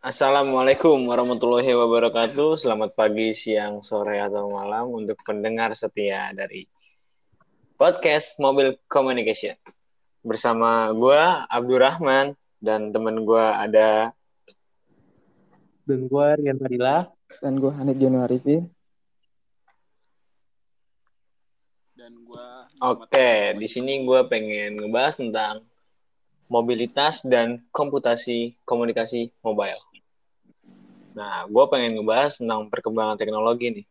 Assalamualaikum warahmatullahi wabarakatuh. Selamat pagi, siang, sore, atau malam untuk pendengar setia dari podcast Mobil Communication. Bersama gue, Abdurrahman, dan temen gue ada... Dan gue Rian Fadila. Dan gue Hanif Januarifin. Dan gue... Oke, di sini gue pengen ngebahas tentang mobilitas dan komputasi komunikasi mobile. Nah, gue pengen ngebahas tentang perkembangan teknologi nih.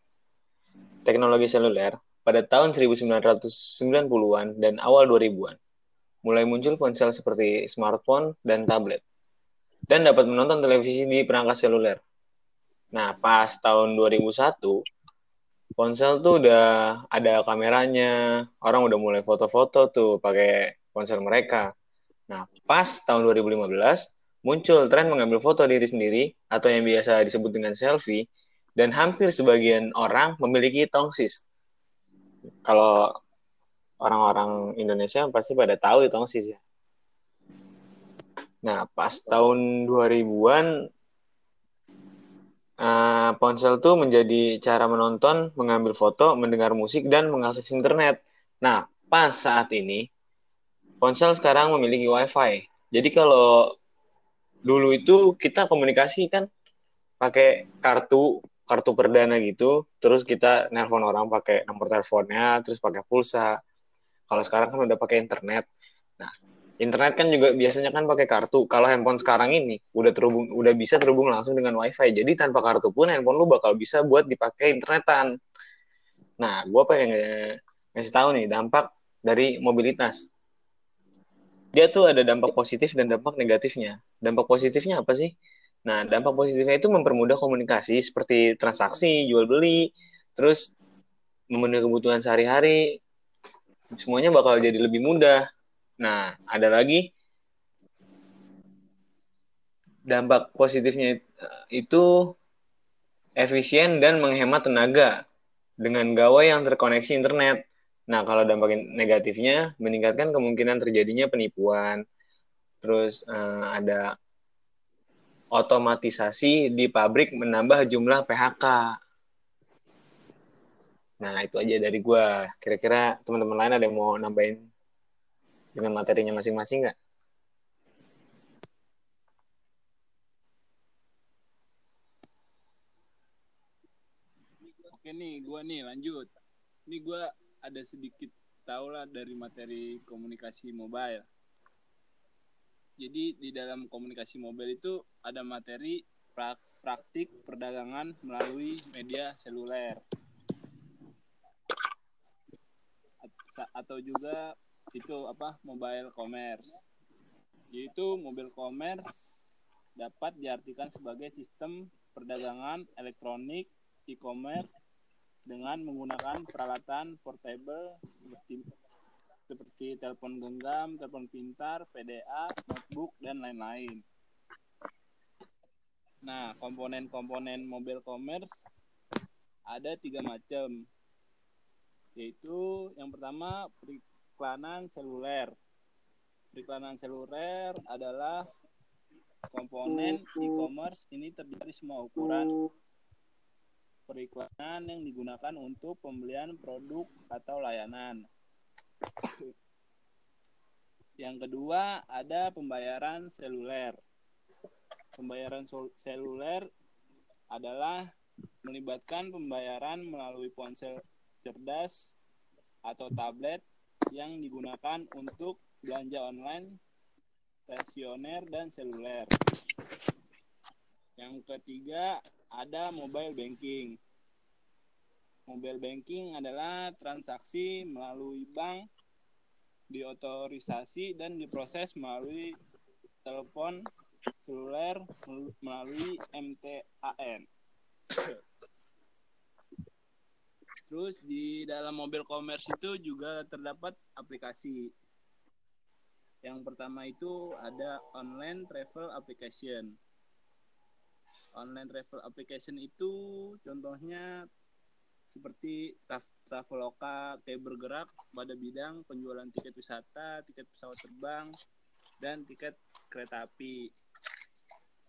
Teknologi seluler pada tahun 1990-an dan awal 2000-an. Mulai muncul ponsel seperti smartphone dan tablet. Dan dapat menonton televisi di perangkat seluler. Nah, pas tahun 2001, ponsel tuh udah ada kameranya. Orang udah mulai foto-foto tuh pakai ponsel mereka. Nah, pas tahun 2015, muncul tren mengambil foto diri sendiri atau yang biasa disebut dengan selfie dan hampir sebagian orang memiliki tongsis. Kalau orang-orang Indonesia pasti pada tahu itu tongsis ya. Nah, pas tahun 2000-an uh, ponsel tuh menjadi cara menonton, mengambil foto, mendengar musik dan mengakses internet. Nah, pas saat ini ponsel sekarang memiliki WiFi. Jadi kalau dulu itu kita komunikasi kan pakai kartu kartu perdana gitu. Terus kita nelpon orang pakai nomor teleponnya terus pakai pulsa. Kalau sekarang kan udah pakai internet. Nah internet kan juga biasanya kan pakai kartu. Kalau handphone sekarang ini udah terhubung udah bisa terhubung langsung dengan wifi. Jadi tanpa kartu pun handphone lu bakal bisa buat dipakai internetan. Nah gue pengen ngasih tahu nih dampak dari mobilitas. Dia tuh ada dampak positif dan dampak negatifnya. Dampak positifnya apa sih? Nah, dampak positifnya itu mempermudah komunikasi seperti transaksi, jual beli, terus memenuhi kebutuhan sehari-hari. Semuanya bakal jadi lebih mudah. Nah, ada lagi dampak positifnya itu efisien dan menghemat tenaga dengan gawai yang terkoneksi internet. Nah, kalau dampak negatifnya meningkatkan kemungkinan terjadinya penipuan. Terus uh, ada otomatisasi di pabrik menambah jumlah PHK. Nah, itu aja dari gue. Kira-kira teman-teman lain ada yang mau nambahin dengan materinya masing-masing nggak? Oke nih, gue nih lanjut. Ini gue ada sedikit tahu lah dari materi komunikasi mobile. Jadi di dalam komunikasi mobile itu ada materi prak praktik perdagangan melalui media seluler. Atau juga itu apa mobile commerce. Yaitu mobile commerce dapat diartikan sebagai sistem perdagangan elektronik e-commerce dengan menggunakan peralatan portable seperti seperti telepon genggam, telepon pintar, PDA, notebook dan lain-lain. Nah, komponen-komponen mobile commerce ada tiga macam, yaitu yang pertama periklanan seluler. Periklanan seluler adalah komponen e-commerce ini terdiri semua ukuran periklanan yang digunakan untuk pembelian produk atau layanan. Yang kedua, ada pembayaran seluler. Pembayaran seluler adalah melibatkan pembayaran melalui ponsel cerdas atau tablet yang digunakan untuk belanja online, stasioner, dan seluler. Yang ketiga, ada mobile banking. Mobile banking adalah transaksi melalui bank diotorisasi dan diproses melalui telepon seluler melalui MTAN. Terus di dalam mobile commerce itu juga terdapat aplikasi. Yang pertama itu ada online travel application online travel application itu contohnya seperti Traveloka kayak bergerak pada bidang penjualan tiket wisata, tiket pesawat terbang, dan tiket kereta api.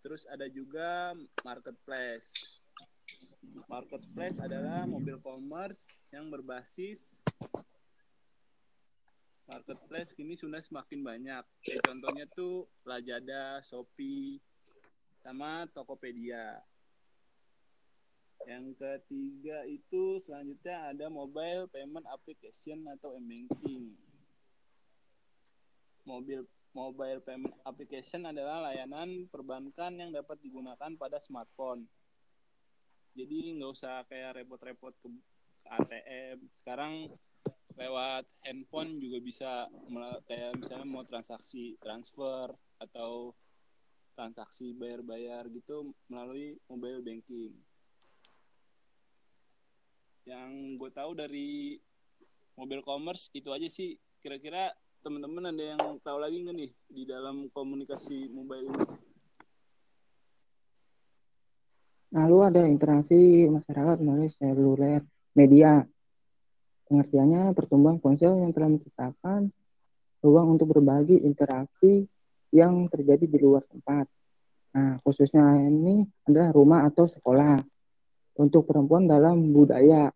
Terus ada juga marketplace. Marketplace adalah mobil commerce yang berbasis marketplace kini sudah semakin banyak. Kayak contohnya tuh Lazada, Shopee, sama Tokopedia. Yang ketiga itu selanjutnya ada mobile payment application atau m-banking. Mobil mobile payment application adalah layanan perbankan yang dapat digunakan pada smartphone. Jadi nggak usah kayak repot-repot ke ATM. Sekarang lewat handphone juga bisa kayak misalnya mau transaksi transfer atau transaksi bayar-bayar gitu melalui mobile banking. Yang gue tahu dari mobile commerce itu aja sih. Kira-kira teman-teman ada yang tahu lagi nggak nih di dalam komunikasi mobile ini? Lalu ada interaksi masyarakat melalui seluler media. Pengertiannya pertumbuhan ponsel yang telah menciptakan ruang untuk berbagi interaksi yang terjadi di luar tempat. Nah, khususnya ini adalah rumah atau sekolah. Untuk perempuan dalam budaya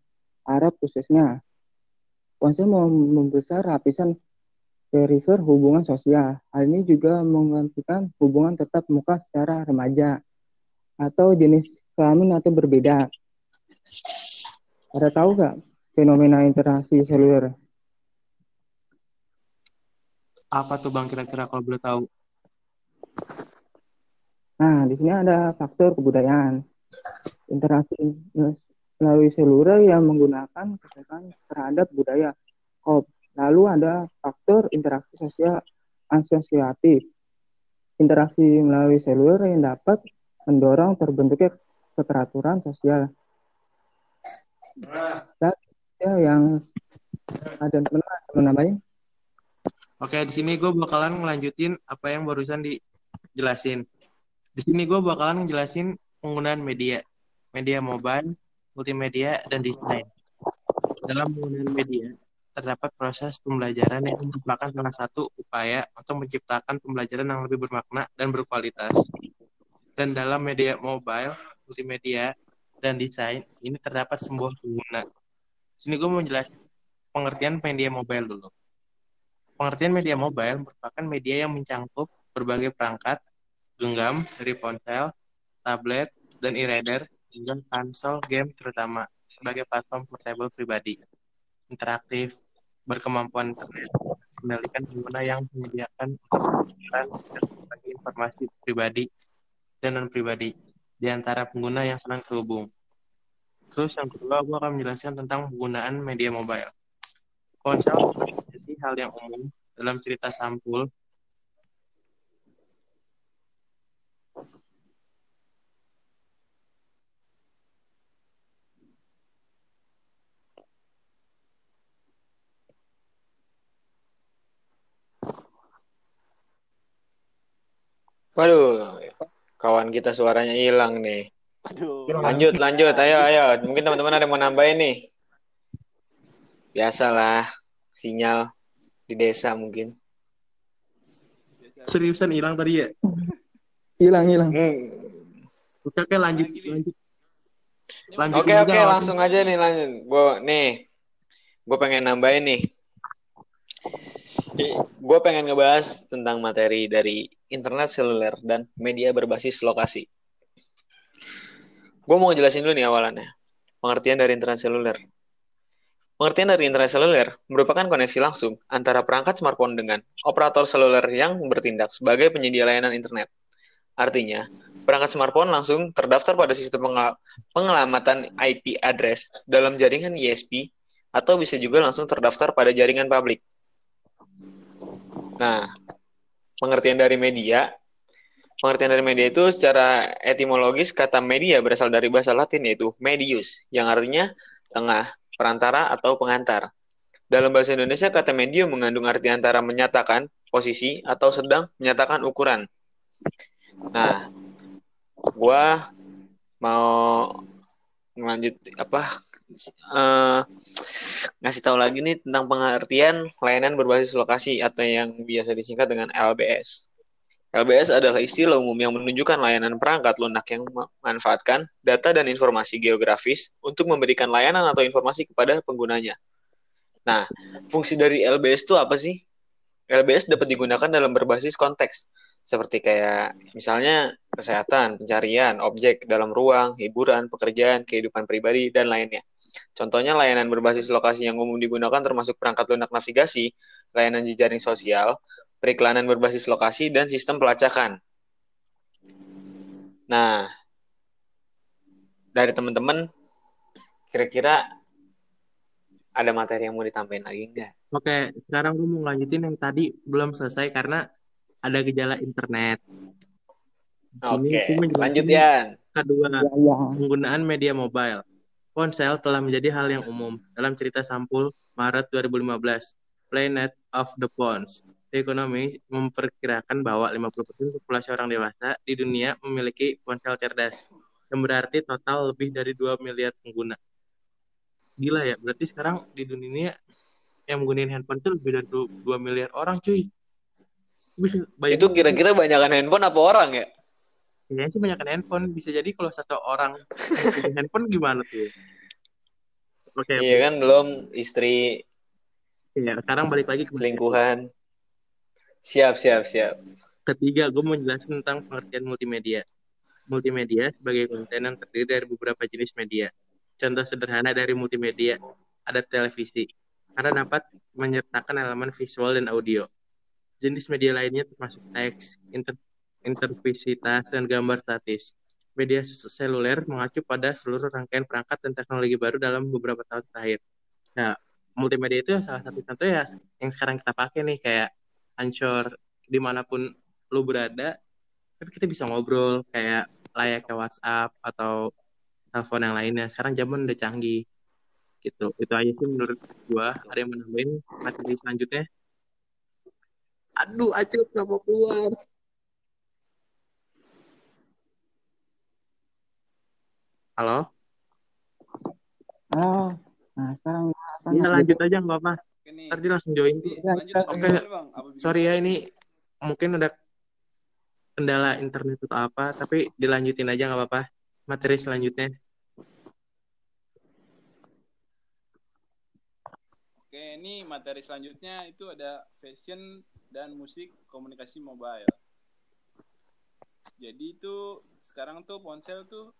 Arab khususnya, ponsel membesar lapisan perifer hubungan sosial. Hal ini juga menggantikan hubungan tetap muka secara remaja atau jenis kelamin atau berbeda. Ada tahu nggak fenomena interaksi seluler. Apa tuh Bang kira-kira kalau boleh tahu? Nah, di sini ada faktor kebudayaan. Interaksi melalui seluler yang menggunakan kesekan terhadap budaya. Oh, lalu ada faktor interaksi sosial asosiatif. Interaksi melalui seluler yang dapat mendorong terbentuknya keteraturan sosial. Dan ya yang ada teman nambahin Oke, di sini gue bakalan ngelanjutin apa yang barusan dijelasin. Di sini gue bakalan ngejelasin penggunaan media, media mobile, multimedia, dan desain. Dalam penggunaan media, terdapat proses pembelajaran yang merupakan salah satu upaya untuk menciptakan pembelajaran yang lebih bermakna dan berkualitas. Dan dalam media mobile, multimedia, dan desain, ini terdapat sebuah pengguna Sini gue mau jelasin pengertian media mobile dulu. Pengertian media mobile merupakan media yang mencangkup berbagai perangkat, genggam dari ponsel, tablet, dan e-reader, hingga konsol game terutama sebagai platform portable pribadi, interaktif, berkemampuan internet, mengendalikan pengguna yang menyediakan untuk dan informasi pribadi dan non pribadi di antara pengguna yang senang terhubung. Terus yang kedua, gue akan menjelaskan tentang penggunaan media mobile. Ponsel menjadi hal yang umum dalam cerita sampul Waduh, kawan kita suaranya hilang nih. Aduh. Lanjut, lanjut. Ayo, ayo. Mungkin teman-teman ada yang mau nambahin nih. Biasalah, sinyal di desa mungkin. seriusan hilang tadi ya? Hilang, hilang. Hmm. Oke, oke lanjut, lanjut. Lanjut Oke, aja, oke, langsung aja nih lanjut. Gue nih, gue pengen nambahin nih. Gue pengen ngebahas tentang materi dari internet seluler dan media berbasis lokasi. Gue mau ngejelasin dulu nih awalannya. Pengertian dari internet seluler. Pengertian dari internet seluler merupakan koneksi langsung antara perangkat smartphone dengan operator seluler yang bertindak sebagai penyedia layanan internet. Artinya, perangkat smartphone langsung terdaftar pada sistem pengel- pengelamatan IP address dalam jaringan ISP atau bisa juga langsung terdaftar pada jaringan publik. Nah, pengertian dari media Pengertian dari media itu secara etimologis kata media berasal dari bahasa Latin yaitu medius, yang artinya tengah, perantara, atau pengantar. Dalam bahasa Indonesia, kata medium mengandung arti antara menyatakan posisi atau sedang menyatakan ukuran. Nah, gua mau melanjut apa eh, ngasih tahu lagi nih tentang pengertian layanan berbasis lokasi atau yang biasa disingkat dengan LBS. LBS adalah istilah umum yang menunjukkan layanan perangkat lunak yang memanfaatkan data dan informasi geografis untuk memberikan layanan atau informasi kepada penggunanya. Nah, fungsi dari LBS itu apa sih? LBS dapat digunakan dalam berbasis konteks, seperti kayak misalnya kesehatan, pencarian, objek dalam ruang, hiburan, pekerjaan, kehidupan pribadi, dan lainnya. Contohnya layanan berbasis lokasi yang umum digunakan termasuk perangkat lunak navigasi, layanan jejaring sosial, periklanan berbasis lokasi, dan sistem pelacakan. Nah, dari teman-teman, kira-kira ada materi yang mau ditambahin lagi nggak? Oke, sekarang gue mau lanjutin yang tadi belum selesai karena ada gejala internet. Oke, lanjut ya. Kedua, Ya, ya. penggunaan media mobile. Ponsel telah menjadi hal yang umum. Dalam cerita sampul Maret 2015, Planet of the Phones, The Economy memperkirakan bahwa 50% populasi orang dewasa di dunia memiliki ponsel cerdas, yang berarti total lebih dari 2 miliar pengguna. Gila ya, berarti sekarang di dunia yang menggunakan handphone itu lebih dari 2 miliar orang cuy. Itu kira-kira banyakan handphone apa orang ya? Kayaknya sih banyak handphone. Bisa jadi kalau satu orang handphone gimana tuh? Oke, Iya kan belum istri ya, sekarang balik lagi ke selingkuhan. Siap, siap, siap. Ketiga, gue mau jelasin tentang pengertian multimedia. Multimedia sebagai konten yang terdiri dari beberapa jenis media. Contoh sederhana dari multimedia ada televisi, karena dapat menyertakan elemen visual dan audio. Jenis media lainnya termasuk teks, inter intervisitas, dan gambar statis. Media seluler mengacu pada seluruh rangkaian perangkat dan teknologi baru dalam beberapa tahun terakhir. Nah, multimedia itu salah satu contoh ya yang sekarang kita pakai nih kayak Anchor di mana pun lu berada, tapi kita bisa ngobrol kayak layaknya WhatsApp atau telepon yang lainnya. Sekarang zaman udah canggih gitu. Itu aja sih menurut gua. Ada yang menambahin materi selanjutnya? Aduh, Acil kenapa keluar? Halo? Oh, nah sekarang Iya lanjut aja nggak apa. Oke nih. Ntar dia langsung join. Ya, Oke. Sorry ya ini mungkin udah kendala internet atau apa, tapi dilanjutin aja nggak apa-apa. Materi selanjutnya. Oke, ini materi selanjutnya itu ada fashion dan musik komunikasi mobile. Jadi itu sekarang tuh ponsel tuh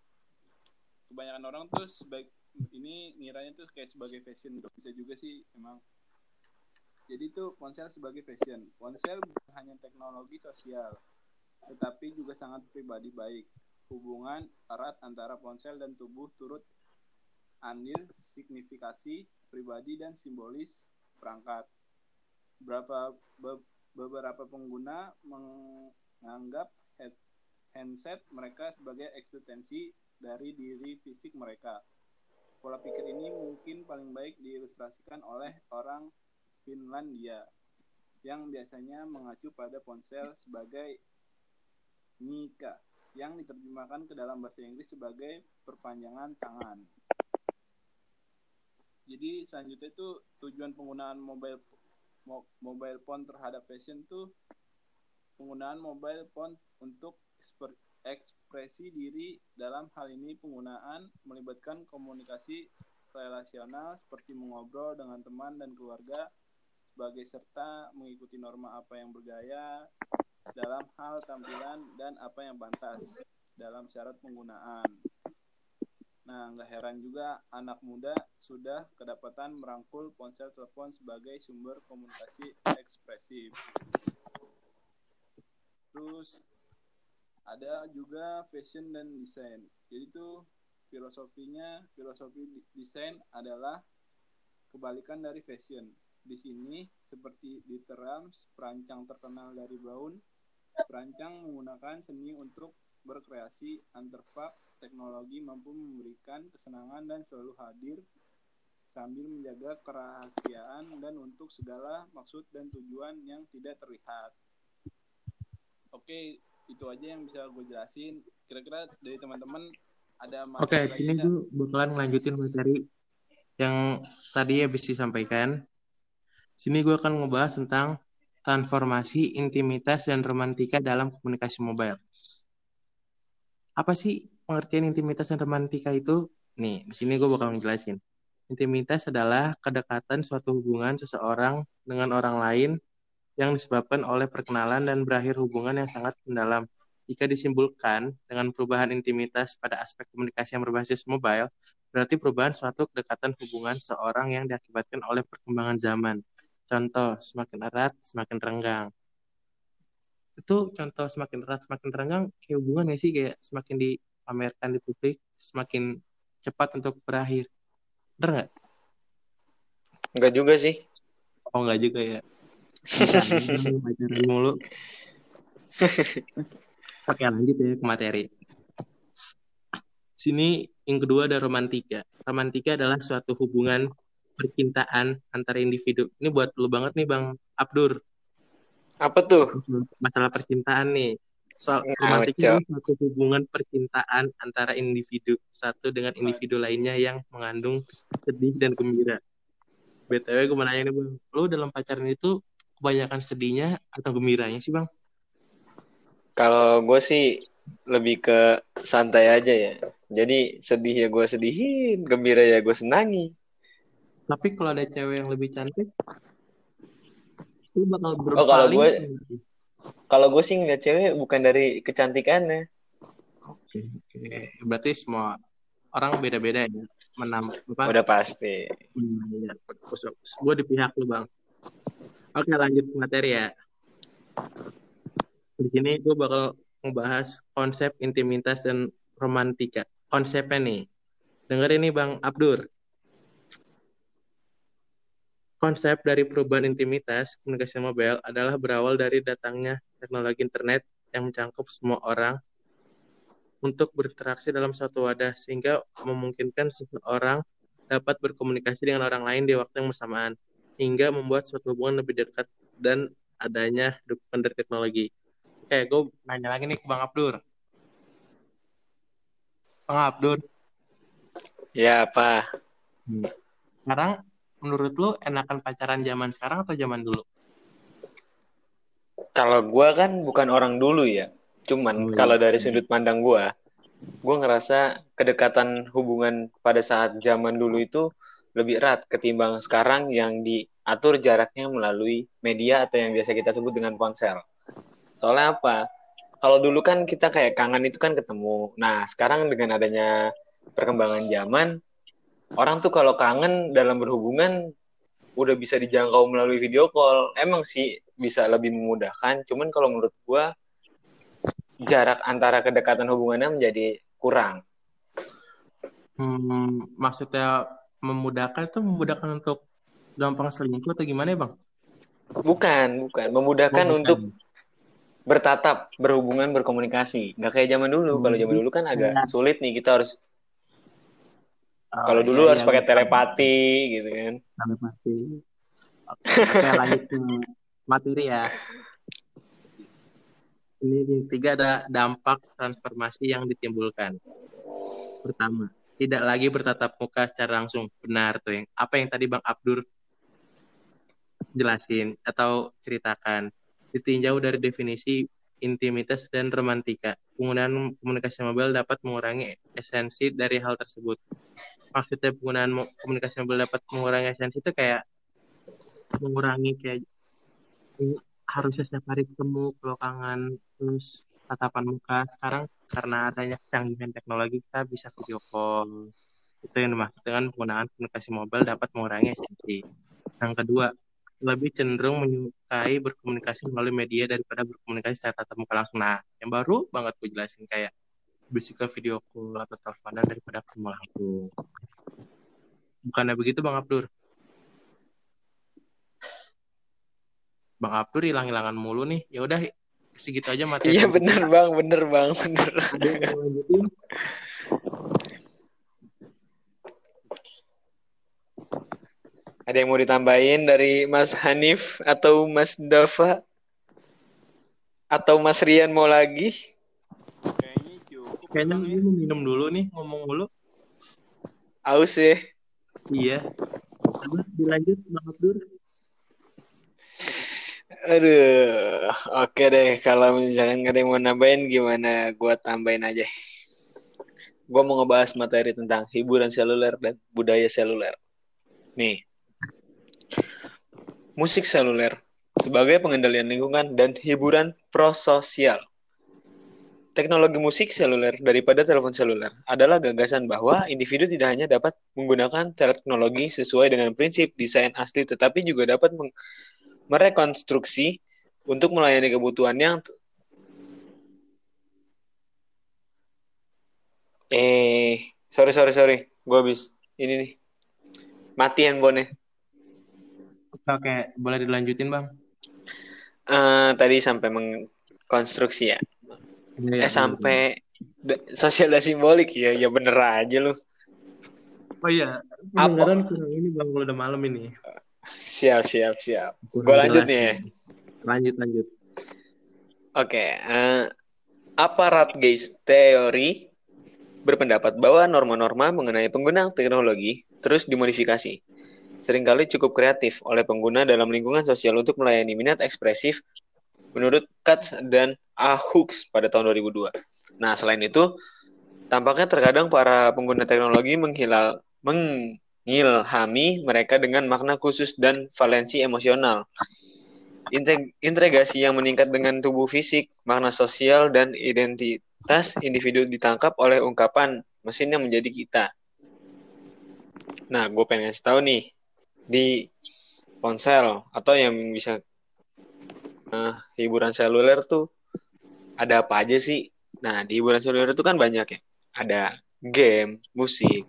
kebanyakan orang tuh sebagai ini ngiranya tuh kayak sebagai fashion bisa juga sih emang. Jadi tuh ponsel sebagai fashion. Ponsel bukan hanya teknologi sosial, tetapi juga sangat pribadi baik. Hubungan erat antara ponsel dan tubuh turut andil signifikasi pribadi dan simbolis perangkat. Berapa be- beberapa pengguna menganggap head- handset mereka sebagai eksistensi dari diri fisik mereka. Pola pikir ini mungkin paling baik diilustrasikan oleh orang Finlandia yang biasanya mengacu pada ponsel sebagai Nika yang diterjemahkan ke dalam bahasa Inggris sebagai perpanjangan tangan. Jadi selanjutnya itu tujuan penggunaan mobile mo- mobile phone terhadap fashion tuh penggunaan mobile phone untuk ekspresi diri dalam hal ini penggunaan melibatkan komunikasi relasional seperti mengobrol dengan teman dan keluarga sebagai serta mengikuti norma apa yang bergaya dalam hal tampilan dan apa yang pantas dalam syarat penggunaan. Nah, nggak heran juga anak muda sudah kedapatan merangkul ponsel telepon sebagai sumber komunikasi ekspresif. Terus ada juga fashion dan desain. Jadi tuh filosofinya, filosofi desain adalah kebalikan dari fashion. Di sini seperti di Terams, perancang terkenal dari Brown, perancang menggunakan seni untuk berkreasi antarfak teknologi mampu memberikan kesenangan dan selalu hadir sambil menjaga kerahasiaan dan untuk segala maksud dan tujuan yang tidak terlihat. Oke, itu aja yang bisa gue jelasin. Kira-kira dari teman-teman ada Oke, lagi ini gue bakalan ngelanjutin materi yang tadi habis disampaikan. Sini gue akan ngebahas tentang transformasi, intimitas, dan romantika dalam komunikasi mobile. Apa sih pengertian intimitas dan romantika itu? Nih, di sini gue bakal menjelasin. Intimitas adalah kedekatan suatu hubungan seseorang dengan orang lain yang disebabkan oleh perkenalan dan berakhir hubungan yang sangat mendalam. Jika disimpulkan dengan perubahan intimitas pada aspek komunikasi yang berbasis mobile, berarti perubahan suatu kedekatan hubungan seorang yang diakibatkan oleh perkembangan zaman. Contoh, semakin erat, semakin renggang. Itu contoh semakin erat, semakin renggang, kayak hubungan ya sih? Kayak semakin dipamerkan di publik, semakin cepat untuk berakhir. Bener nggak? Enggak juga sih. Oh nggak juga ya. Pacaran mulu. Oke lanjut ya ke materi. Sini yang kedua ada romantika. Romantika adalah suatu hubungan percintaan antara individu. Ini buat lu banget nih Bang Abdur. Apa tuh? Masalah percintaan nih. Soal Nah, itu suatu hubungan percintaan antara individu satu dengan individu lainnya yang mengandung sedih dan gembira. BTW gue mau nanya nih Bang, lu dalam pacaran itu kebanyakan sedihnya atau gembiranya sih Bang? Kalau gue sih lebih ke santai aja ya. Jadi sedih ya gue sedihin, gembira ya gue senangi. Tapi kalau ada cewek yang lebih cantik, lu bakal Oh, kalau berpaling. gue- Kalau gue sih ngeliat cewek bukan dari kecantikannya. Oke, oke. Berarti semua orang beda-beda ya. Menam, apa? Udah pasti. Hmm, ya. Gue di pihak lu bang. Oke lanjut ke materi ya. Di sini gue bakal ngebahas konsep intimitas dan romantika. Konsepnya nih. Dengerin nih Bang Abdur. Konsep dari perubahan intimitas komunikasi mobile adalah berawal dari datangnya teknologi internet yang mencakup semua orang untuk berinteraksi dalam suatu wadah sehingga memungkinkan seseorang dapat berkomunikasi dengan orang lain di waktu yang bersamaan sehingga membuat suatu hubungan lebih dekat dan adanya dukungan dari teknologi. Oke, gue nanya lagi nih ke Bang Abdur. Bang Abdur, Ya apa? sekarang menurut lu enakan pacaran zaman sekarang atau zaman dulu? Kalau gue kan bukan orang dulu ya. Cuman iya. kalau dari sudut pandang gue, gue ngerasa kedekatan hubungan pada saat zaman dulu itu lebih erat ketimbang sekarang yang diatur jaraknya melalui media atau yang biasa kita sebut dengan ponsel. Soalnya apa? Kalau dulu kan kita kayak kangen itu kan ketemu. Nah, sekarang dengan adanya perkembangan zaman, orang tuh kalau kangen dalam berhubungan udah bisa dijangkau melalui video call. Emang sih bisa lebih memudahkan, cuman kalau menurut gua jarak antara kedekatan hubungannya menjadi kurang. Hmm, maksudnya memudahkan itu memudahkan untuk gampang selingkuh atau gimana ya bang? Bukan, bukan. Memudahkan Oh, bukan. untuk bertatap, berhubungan, berkomunikasi. Nggak kayak zaman dulu. Hmm, Kalau zaman dulu kan agak kayak- sulit nih. Kita harus, Oh, kalau iya, dulu harus iya, pakai telepati gitu kan. Telepati. Oke, lanjut ke materi ya. Ini yang ketiga ada dampak transformasi yang ditimbulkan. Pertama, tidak lagi bertatap muka secara langsung. Benar tuh yang apa yang tadi Bang Abdur jelasin atau ceritakan. Ditinjau dari definisi intimitas dan romantika. Penggunaan komunikasi mobile dapat mengurangi esensi dari hal tersebut. Maksudnya penggunaan komunikasi mobile dapat mengurangi esensi itu kayak mengurangi kayak harusnya setiap hari ketemu kalau kangen terus tatapan muka sekarang karena adanya kecanggihan teknologi kita bisa video call itu yang dimaksud dengan penggunaan komunikasi mobile dapat mengurangi esensi yang kedua lebih cenderung menyukai berkomunikasi melalui media daripada berkomunikasi secara tatap muka langsung nah yang baru banget gue jelasin kayak lebih suka video call atau teleponan daripada ketemu langsung bukannya begitu bang Abdur Bang Abdur hilang-hilangan mulu nih. Ya udah segitu aja materi. Iya bener bang, bener bang, bener. Ada yang mau ditambahin dari Mas Hanif atau Mas Dava? Atau Mas Rian mau lagi? Kayaknya cukup. Kayaknya ya. mau minum dulu nih, ngomong dulu. Aus ya. Iya. Dilanjut Abdur. Aduh, oke deh. Kalau misalkan nggak ada yang mau nambahin, gimana? Gua tambahin aja. Gua mau ngebahas materi tentang hiburan seluler dan budaya seluler. Nih, musik seluler sebagai pengendalian lingkungan dan hiburan prososial. Teknologi musik seluler daripada telepon seluler adalah gagasan bahwa individu tidak hanya dapat menggunakan teknologi sesuai dengan prinsip desain asli, tetapi juga dapat merekonstruksi untuk melayani kebutuhan yang eh sorry sorry sorry. Gue habis ini nih. Mati handphonenya Oke, boleh dilanjutin bang? uh, tadi sampai mengkonstruksi ya Iya, eh sampai sosial dan simbolik ya ya bener aja lu Oh iya, Apa? pendengaran kurang ini bang, kalau udah malam ini. siap siap siap gue lanjut nih ya. Lanjut lanjut. Oke, eh, aparat gaze teori berpendapat bahwa norma-norma mengenai penggunaan teknologi terus dimodifikasi. Seringkali cukup kreatif oleh pengguna dalam lingkungan sosial untuk melayani minat ekspresif menurut Katz dan Ahooks pada tahun 2002. Nah, selain itu, tampaknya terkadang para pengguna teknologi menghilal, mengilhami mereka dengan makna khusus dan valensi emosional. Integ- integrasi yang meningkat dengan tubuh fisik, makna sosial, dan identitas individu ditangkap oleh ungkapan mesin yang menjadi kita. Nah, gue pengen tahu nih, di ponsel atau yang bisa eh, hiburan seluler tuh ada apa aja sih? Nah, di hiburan seluler itu kan banyak ya. Ada game, musik,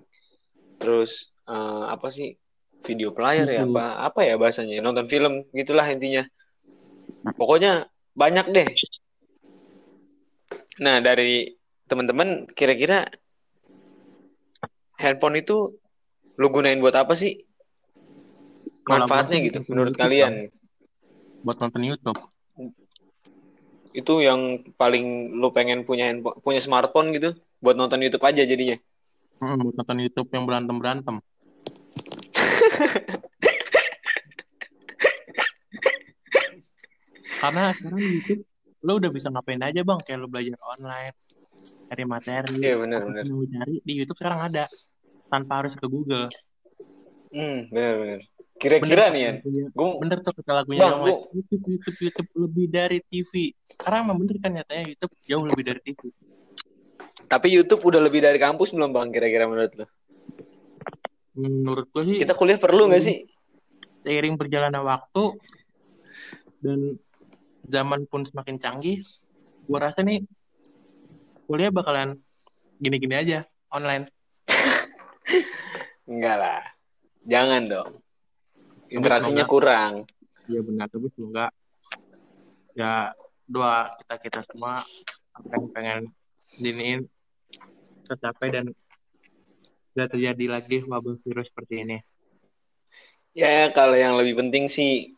terus eh, apa sih? Video player ya Itu. apa apa ya bahasanya? Nonton film gitulah intinya. Pokoknya banyak deh. Nah, dari teman-teman kira-kira handphone itu lu gunain buat apa sih? Manfaatnya gitu menurut YouTube, kalian. Buat nonton YouTube. Itu yang paling lu pengen punya handphone, punya smartphone gitu buat nonton YouTube aja jadinya. Hmm, buat nonton YouTube yang berantem berantem. Karena sekarang YouTube lo udah bisa ngapain aja bang, kayak lo belajar online, cari materi, Iya benar benar. lo cari di YouTube sekarang ada, tanpa harus ke Google. Hmm, benar benar. Kira-kira nih ya, gue bener tuh kata lagunya Bang, Lex. YouTube, YouTube, YouTube lebih dari TV. Karena emang bener kan nyatanya YouTube jauh lebih dari TV. tapi YouTube udah lebih dari kampus belum bang kira-kira menurut lu? Menurut gue sih Kita kuliah perlu nggak sih? seiring berjalannya waktu dan zaman pun semakin canggih, gue rasa nih kuliah bakalan gini-gini aja online. Enggak lah, jangan dong. Interaksinya kurang. Iya benar, tapi semoga ya doa kita kita semua apa yang pengen diniin tercapai dan tidak terjadi lagi wabah virus seperti ini. Ya kalau yang lebih penting sih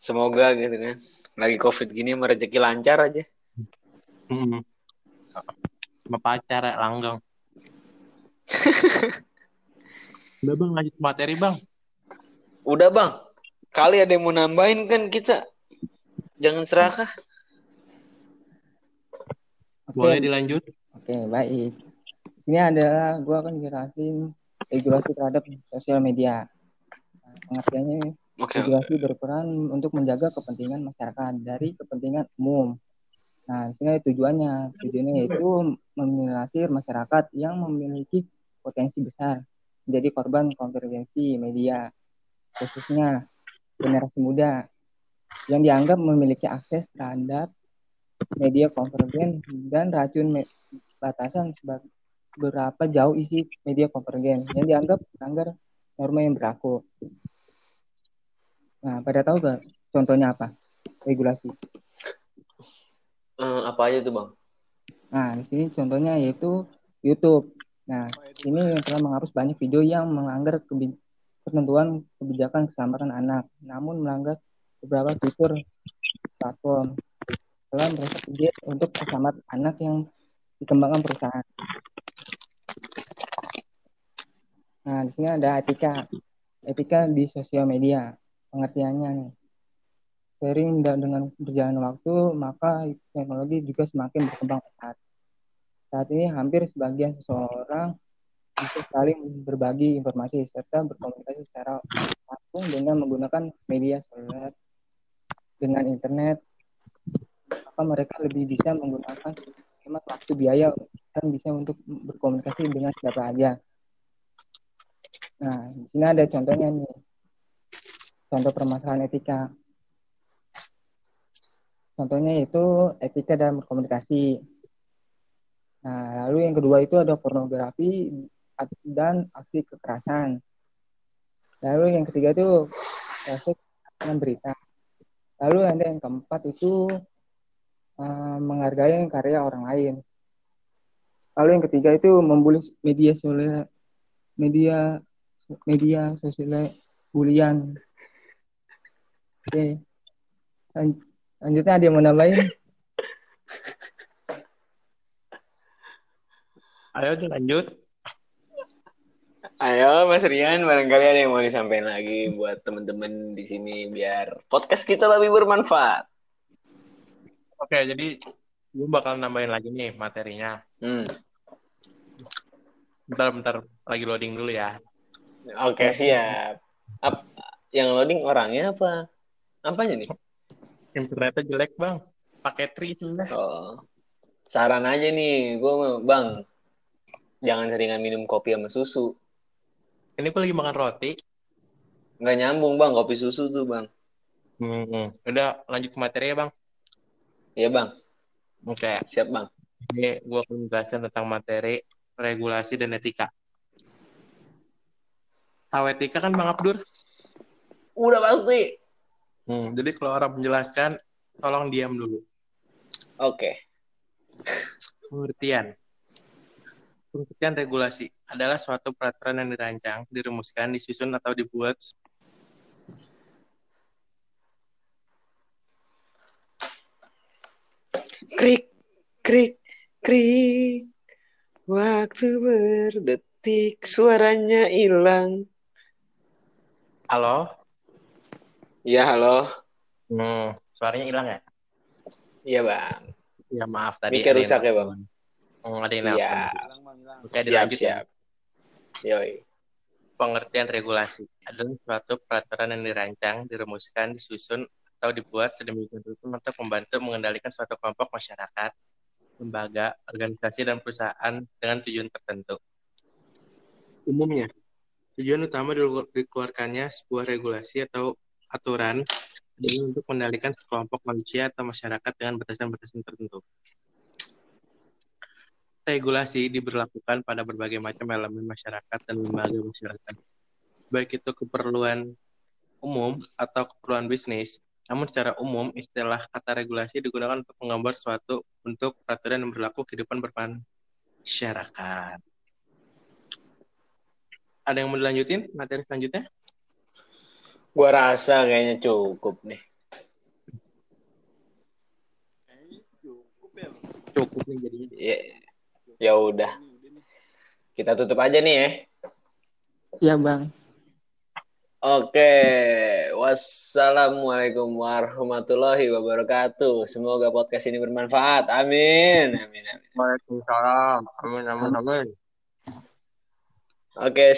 semoga gitu kan. Lagi covid gini merejeki lancar aja. Hmm. Sama pacar ya, langgeng. Udah bang, lanjut materi bang. Udah bang, kali ada yang mau nambahin kan kita jangan serakah. Oke, Boleh dilanjut? Oke, baik. Di sini adalah gua akan jelasin regulasi terhadap sosial media. Nah, pengertiannya Oke. regulasi berperan untuk menjaga kepentingan masyarakat dari kepentingan umum. Nah, di sini ada tujuannya. Tujuannya yaitu meminimalisir masyarakat yang memiliki potensi besar menjadi korban konvergensi media, khususnya generasi muda yang dianggap memiliki akses terhadap media konvergen dan racun batasan berapa jauh isi media konvergen yang dianggap melanggar norma yang berlaku. Nah, pada tahu gak contohnya apa? Regulasi. Eh, apa aja tuh bang? Nah, di sini contohnya yaitu YouTube. Nah, ini yang telah menghapus banyak video yang melanggar ketentuan kebijakan keselamatan anak, namun melanggar beberapa fitur platform telah merasa update untuk keselamatan anak yang dikembangkan perusahaan. Nah, di sini ada etika. Etika di sosial media. Pengertiannya nih. Sering dengan berjalan waktu, maka teknologi juga semakin berkembang pesat. Saat ini hampir sebagian seseorang bisa saling berbagi informasi serta berkomunikasi secara langsung dengan menggunakan media seluler dengan internet maka mereka lebih bisa menggunakan hemat waktu biaya dan bisa untuk berkomunikasi dengan siapa aja. Nah, di sini ada contohnya nih. Contoh permasalahan etika. Contohnya itu etika dalam berkomunikasi. Nah, lalu yang kedua itu ada pornografi dan aksi kekerasan. Lalu yang ketiga itu dengan berita. Lalu ada yang keempat itu uh, menghargai karya orang lain. Lalu yang ketiga itu membuli media sosial media media sosial bulian. Oke. Okay. Lanjutnya ada yang mau nambahin? Ayo lanjut. Ayo Mas Rian, barangkali ada yang mau disampaikan lagi buat teman-teman di sini biar podcast kita lebih bermanfaat. Oke, jadi gue bakal nambahin lagi nih materinya. Hmm. Bentar, bentar. Lagi loading dulu ya. Oke, siap. Ap yang loading orangnya apa? Apanya nih? internetnya jelek bang pakai tri sudah oh. saran aja nih gue bang jangan seringan minum kopi sama susu ini gue lagi makan roti nggak nyambung bang kopi susu tuh bang hmm, udah lanjut ke materi ya bang iya bang oke okay. siap bang ini gue akan menjelaskan tentang materi regulasi dan etika tahu etika kan bang Abdur udah pasti Hmm, jadi kalau orang menjelaskan, tolong diam dulu. Oke. Okay. Pengertian. Pengertian regulasi adalah suatu peraturan yang dirancang, dirumuskan, disusun atau dibuat krik krik krik waktu berdetik suaranya hilang halo Iya, halo. Hmm, suaranya hilang ya? Iya, Bang. Ya, maaf tadi. Mikir rusak ya, Bang? Oh, ada yang. Oke, dilanjut. Siap, siap. Yoi. Pengertian regulasi adalah suatu peraturan yang dirancang, dirumuskan, disusun, atau dibuat sedemikian rupa untuk membantu mengendalikan suatu kelompok masyarakat, lembaga, organisasi, dan perusahaan dengan tujuan tertentu. Umumnya, tujuan utama dikeluarkannya sebuah regulasi atau aturan ini untuk mengendalikan sekelompok manusia atau masyarakat dengan batasan-batasan tertentu. Regulasi diberlakukan pada berbagai macam elemen masyarakat dan lembaga masyarakat, baik itu keperluan umum atau keperluan bisnis. Namun secara umum, istilah kata regulasi digunakan untuk menggambar suatu bentuk peraturan yang berlaku kehidupan bermasyarakat. Ada yang mau dilanjutin materi selanjutnya? Gua rasa kayaknya cukup nih. cukup ya. Cukup nih jadinya. Ya, ya udah. Kita tutup aja nih ya. Iya, Bang. Oke, wassalamualaikum warahmatullahi wabarakatuh. Semoga podcast ini bermanfaat. Amin. Amin. Amin. Waalaikumsalam. Amin. Amin. Amin. Oke.